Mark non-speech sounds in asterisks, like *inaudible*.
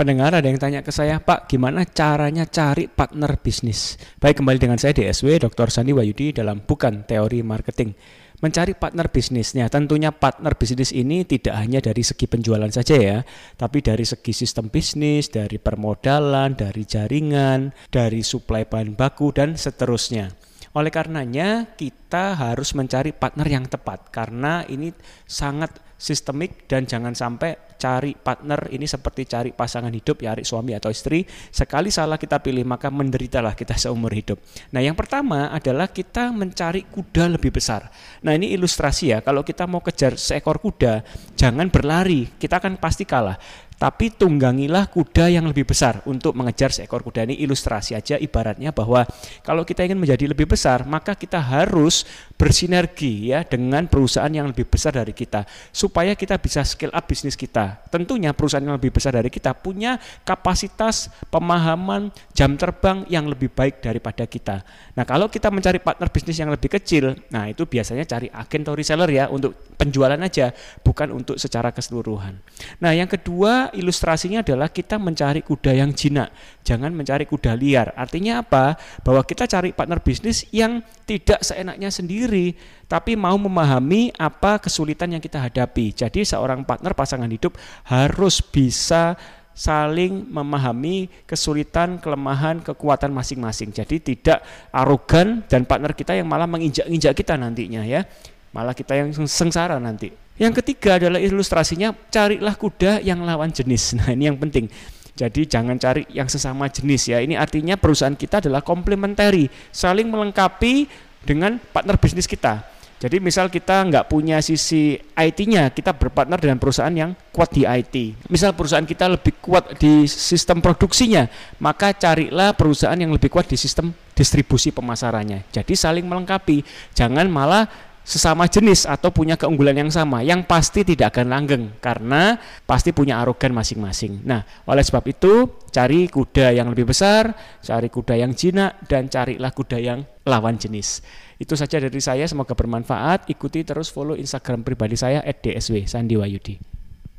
Pendengar ada yang tanya ke saya, Pak, gimana caranya cari partner bisnis? Baik, kembali dengan saya DSW, Dr. Sandi Wayudi dalam Bukan Teori Marketing. Mencari partner bisnisnya, tentunya partner bisnis ini tidak hanya dari segi penjualan saja ya, tapi dari segi sistem bisnis, dari permodalan, dari jaringan, dari suplai bahan baku, dan seterusnya. Oleh karenanya, kita harus mencari partner yang tepat, karena ini sangat sistemik dan jangan sampai cari partner ini seperti cari pasangan hidup ya suami atau istri. Sekali salah kita pilih maka menderitalah kita *laughs* seumur hidup. Nah yang pertama adalah kita mencari kuda lebih besar. Nah ini ilustrasi ya. Kalau kita mau kejar seekor kuda jangan berlari. Kita akan pasti kalah tapi tunggangilah kuda yang lebih besar untuk mengejar seekor kuda ini. Ilustrasi aja ibaratnya bahwa kalau kita ingin menjadi lebih besar maka kita harus bersinergi ya dengan perusahaan yang lebih besar dari kita. Supaya kita bisa scale up bisnis kita. Tentunya perusahaan yang lebih besar dari kita punya kapasitas pemahaman jam terbang yang lebih baik daripada kita. Nah kalau kita mencari partner bisnis yang lebih kecil nah itu biasanya cari agen atau reseller ya untuk penjualan aja bukan untuk secara keseluruhan. Nah yang kedua ilustrasinya adalah kita mencari kuda yang jinak, jangan mencari kuda liar. Artinya apa? Bahwa kita cari partner bisnis yang tidak seenaknya sendiri, tapi mau memahami apa kesulitan yang kita hadapi. Jadi seorang partner pasangan hidup harus bisa saling memahami kesulitan, kelemahan, kekuatan masing-masing. Jadi tidak arogan dan partner kita yang malah menginjak-injak kita nantinya ya. Malah kita yang sengsara nanti. Yang ketiga adalah ilustrasinya carilah kuda yang lawan jenis. *laughs* Nah, ini yang penting. Jadi jangan cari yang sesama jenis ya. Ini artinya perusahaan kita adalah komplementari, saling melengkapi dengan partner bisnis kita. Jadi misal kita nggak punya sisi IT-nya, kita berpartner dengan perusahaan yang kuat di IT. Misal perusahaan kita lebih kuat di sistem produksinya, maka carilah perusahaan yang lebih kuat di sistem distribusi pemasarannya. Jadi saling melengkapi. Jangan malah sesama jenis atau punya keunggulan yang sama yang pasti tidak akan langgeng karena pasti punya arogan masing-masing. Nah, oleh sebab itu cari kuda yang lebih besar, cari kuda yang jinak dan carilah kuda yang lawan jenis. Itu saja dari saya, semoga bermanfaat. Ikuti terus follow Instagram pribadi saya @dsw Sandiwayudi.